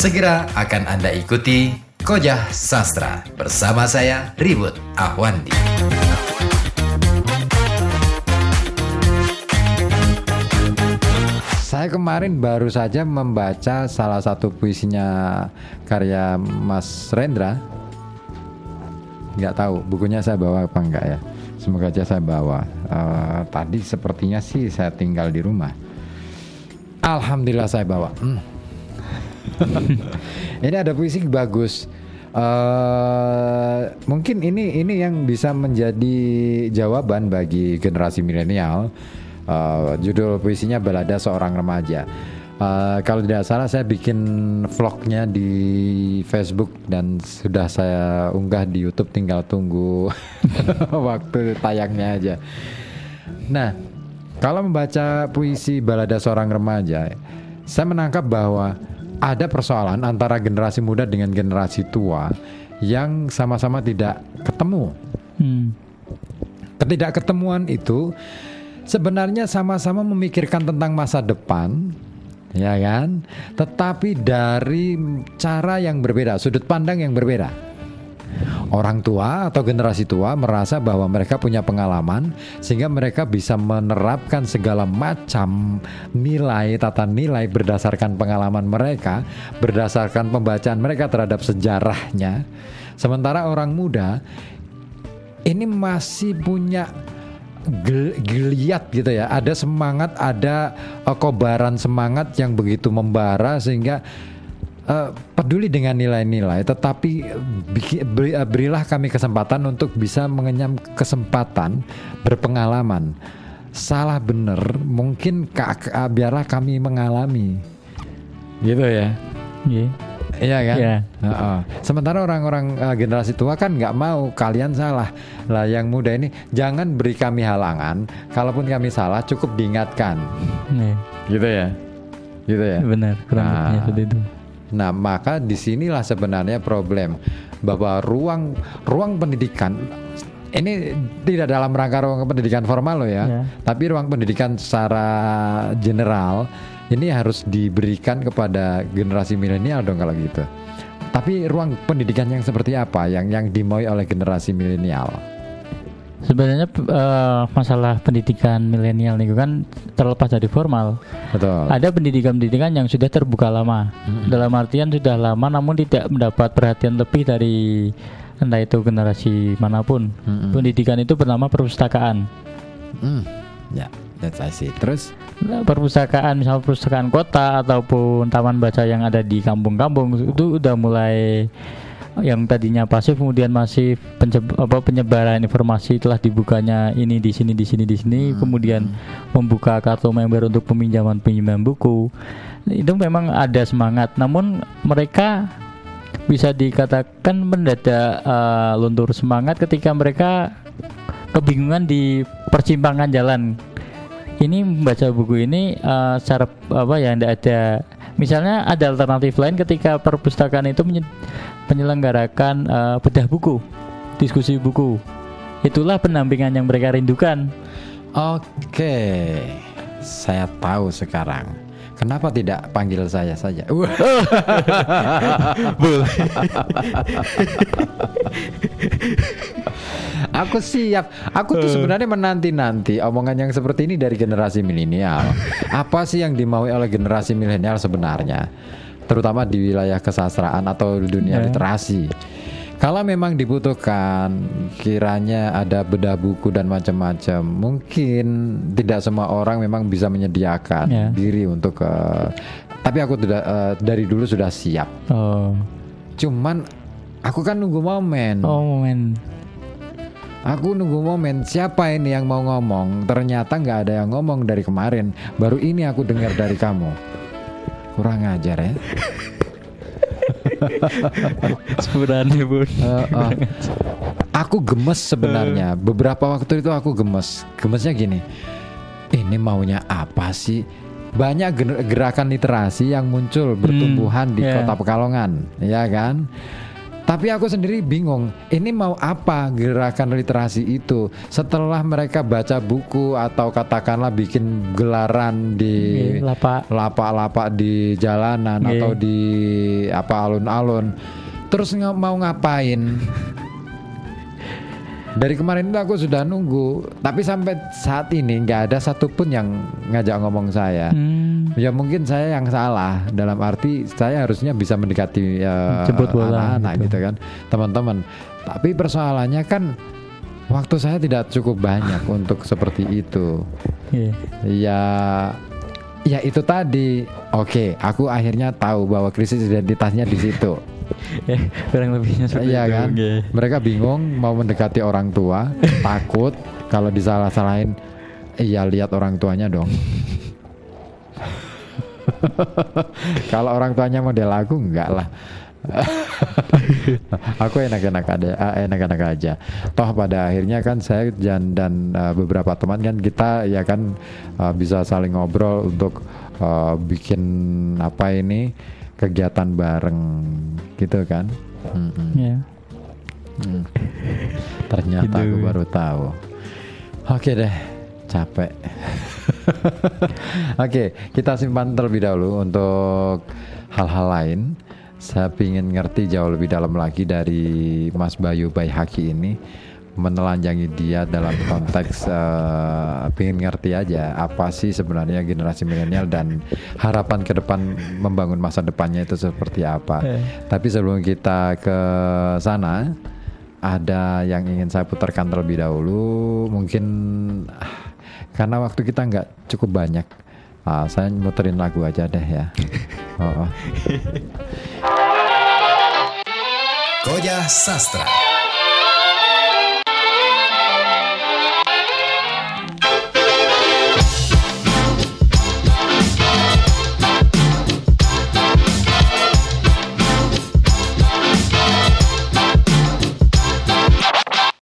Segera akan Anda ikuti Kojah Sastra bersama saya Ribut Ahwandi. Saya kemarin baru saja membaca salah satu puisinya karya Mas Rendra. Nggak tahu bukunya saya bawa apa enggak ya. Semoga aja saya bawa. Eh, tadi sepertinya sih saya tinggal di rumah. Alhamdulillah saya bawa. Hmm. Ini ada puisi bagus. Eh, mungkin ini ini yang bisa menjadi jawaban bagi generasi milenial. Eh, judul puisinya Balada Seorang Remaja. Eh, kalau tidak salah saya bikin vlognya di Facebook dan sudah saya unggah di YouTube tinggal tunggu waktu tayangnya aja. Nah, kalau membaca puisi Balada Seorang Remaja, saya menangkap bahwa ada persoalan antara generasi muda dengan generasi tua yang sama-sama tidak ketemu. Hmm. Ketidakketemuan itu sebenarnya sama-sama memikirkan tentang masa depan, ya kan? Tetapi dari cara yang berbeda, sudut pandang yang berbeda. Orang tua atau generasi tua merasa bahwa mereka punya pengalaman sehingga mereka bisa menerapkan segala macam nilai tata nilai berdasarkan pengalaman mereka, berdasarkan pembacaan mereka terhadap sejarahnya. Sementara orang muda ini masih punya gel- geliat gitu ya. Ada semangat, ada eh, kobaran semangat yang begitu membara sehingga eh, peduli dengan nilai-nilai. Tetapi beri- eh, berilah kami kesempatan untuk bisa mengenyam kesempatan berpengalaman. Salah bener, mungkin ka- ka- biarlah kami mengalami, gitu ya. Iya. Iya kan? Iya. Heeh. Sementara orang-orang eh, generasi tua kan nggak mau kalian salah. Lah yang muda ini jangan beri kami halangan. Kalaupun kami salah cukup diingatkan. Iya. Gitu ya. Gitu ya. Benar, kurang Nah. seperti itu. Nah, maka di sinilah sebenarnya problem bahwa ruang ruang pendidikan ini tidak dalam rangka ruang pendidikan formal loh ya, Ya. tapi ruang pendidikan secara general ini harus diberikan kepada generasi milenial dong kalau gitu. Tapi ruang pendidikan yang seperti apa yang yang dimauai oleh generasi milenial? Sebenarnya eh, masalah pendidikan milenial nih kan terlepas dari formal. Betul. Ada pendidikan-pendidikan yang sudah terbuka lama. Dalam artian sudah lama namun tidak mendapat perhatian lebih dari entah itu generasi mana pun. Mm-mm. Pendidikan itu bernama perpustakaan. Hmm. Ya, that's I see. Terus Nah, perpustakaan misal perpustakaan kota ataupun taman baca yang ada di kampung-kampung itu udah mulai yang tadinya pasif kemudian masif penceb- apa, penyebaran informasi telah dibukanya ini di sini di sini di sini kemudian membuka kartu member untuk peminjaman pinjaman buku. Itu memang ada semangat namun mereka bisa dikatakan mendadak eh, luntur semangat ketika mereka kebingungan di persimpangan jalan. Ini membaca buku ini eh, secara apa ya tidak ada misalnya ada alternatif lain ketika perpustakaan itu menye- menyelenggarakan eh, bedah buku diskusi buku itulah pendampingan yang mereka rindukan Oke, saya tahu sekarang. Kenapa tidak panggil saya saja? Aku siap. Aku tuh sebenarnya menanti-nanti omongan yang seperti ini dari generasi milenial. Apa sih yang dimaui oleh generasi milenial sebenarnya? Terutama di wilayah kesastraan atau dunia Ya. literasi. Kalau memang dibutuhkan kiranya ada bedah buku dan macam-macam, mungkin tidak semua orang memang bisa menyediakan Ya. diri untuk eh, tapi aku tidak eh, dari dulu sudah siap. oh Cuman aku kan nunggu momen. oh momen Aku nunggu momen siapa ini yang mau ngomong. Ternyata nggak ada yang ngomong dari kemarin. Baru ini aku dengar dari kamu. Kurang ajar ya. sebenarnya bun Eh, eh. aku gemes sebenarnya. Beberapa waktu itu aku gemes. Gemesnya gini. Ini maunya apa sih? Banyak gerakan literasi yang muncul bertumbuhan di ya. Kota Pekalongan, ya kan? Tapi aku sendiri bingung, ini mau apa gerakan literasi itu? Setelah mereka baca buku atau katakanlah bikin gelaran di lapak. lapak-lapak di jalanan Iya. atau di apa alun-alun, terus nggak mau ngapain? Dari kemarin itu aku sudah nunggu, tapi sampai saat ini nggak ada satupun yang ngajak ngomong saya. Hmm. Ya mungkin saya yang salah dalam arti saya harusnya bisa mendekati bola anak-anak gitu. gitu kan, teman-teman. Tapi persoalannya kan waktu saya tidak cukup banyak untuk seperti itu. Iya. Ya ya itu tadi. Oke, aku akhirnya tahu bahwa krisis identitasnya di situ. Ya, kurang lebihnya seperti Iya itu. kan? Mereka bingung mau mendekati orang tua, takut kalau disalah-salahin. Iya lihat orang tuanya dong. kalau orang tuanya model aku enggak lah. aku enak-enak ada enak-enak aja. Toh pada akhirnya kan saya dan dan uh, beberapa teman kan kita ya kan uh, bisa saling ngobrol untuk uh, bikin apa ini kegiatan bareng gitu kan. Mm-mm. Ya. Hmm. Ternyata Gitu. aku baru tahu. Oke deh, capek. Oke, kita simpan terlebih dahulu untuk hal-hal lain. Saya ingin ngerti jauh lebih dalam lagi dari Mas Bayu Baihaki ini menelanjangi dia dalam konteks pengen ngerti aja apa sih sebenarnya generasi milenial dan harapan ke depan membangun masa depannya itu seperti apa. Eh. Tapi sebelum kita ke sana, ada yang ingin saya putarkan terlebih dahulu. Mungkin ah, karena waktu kita nggak cukup banyak, ah, saya muterin lagu aja deh ya. Oh, oh. Koja Sastra.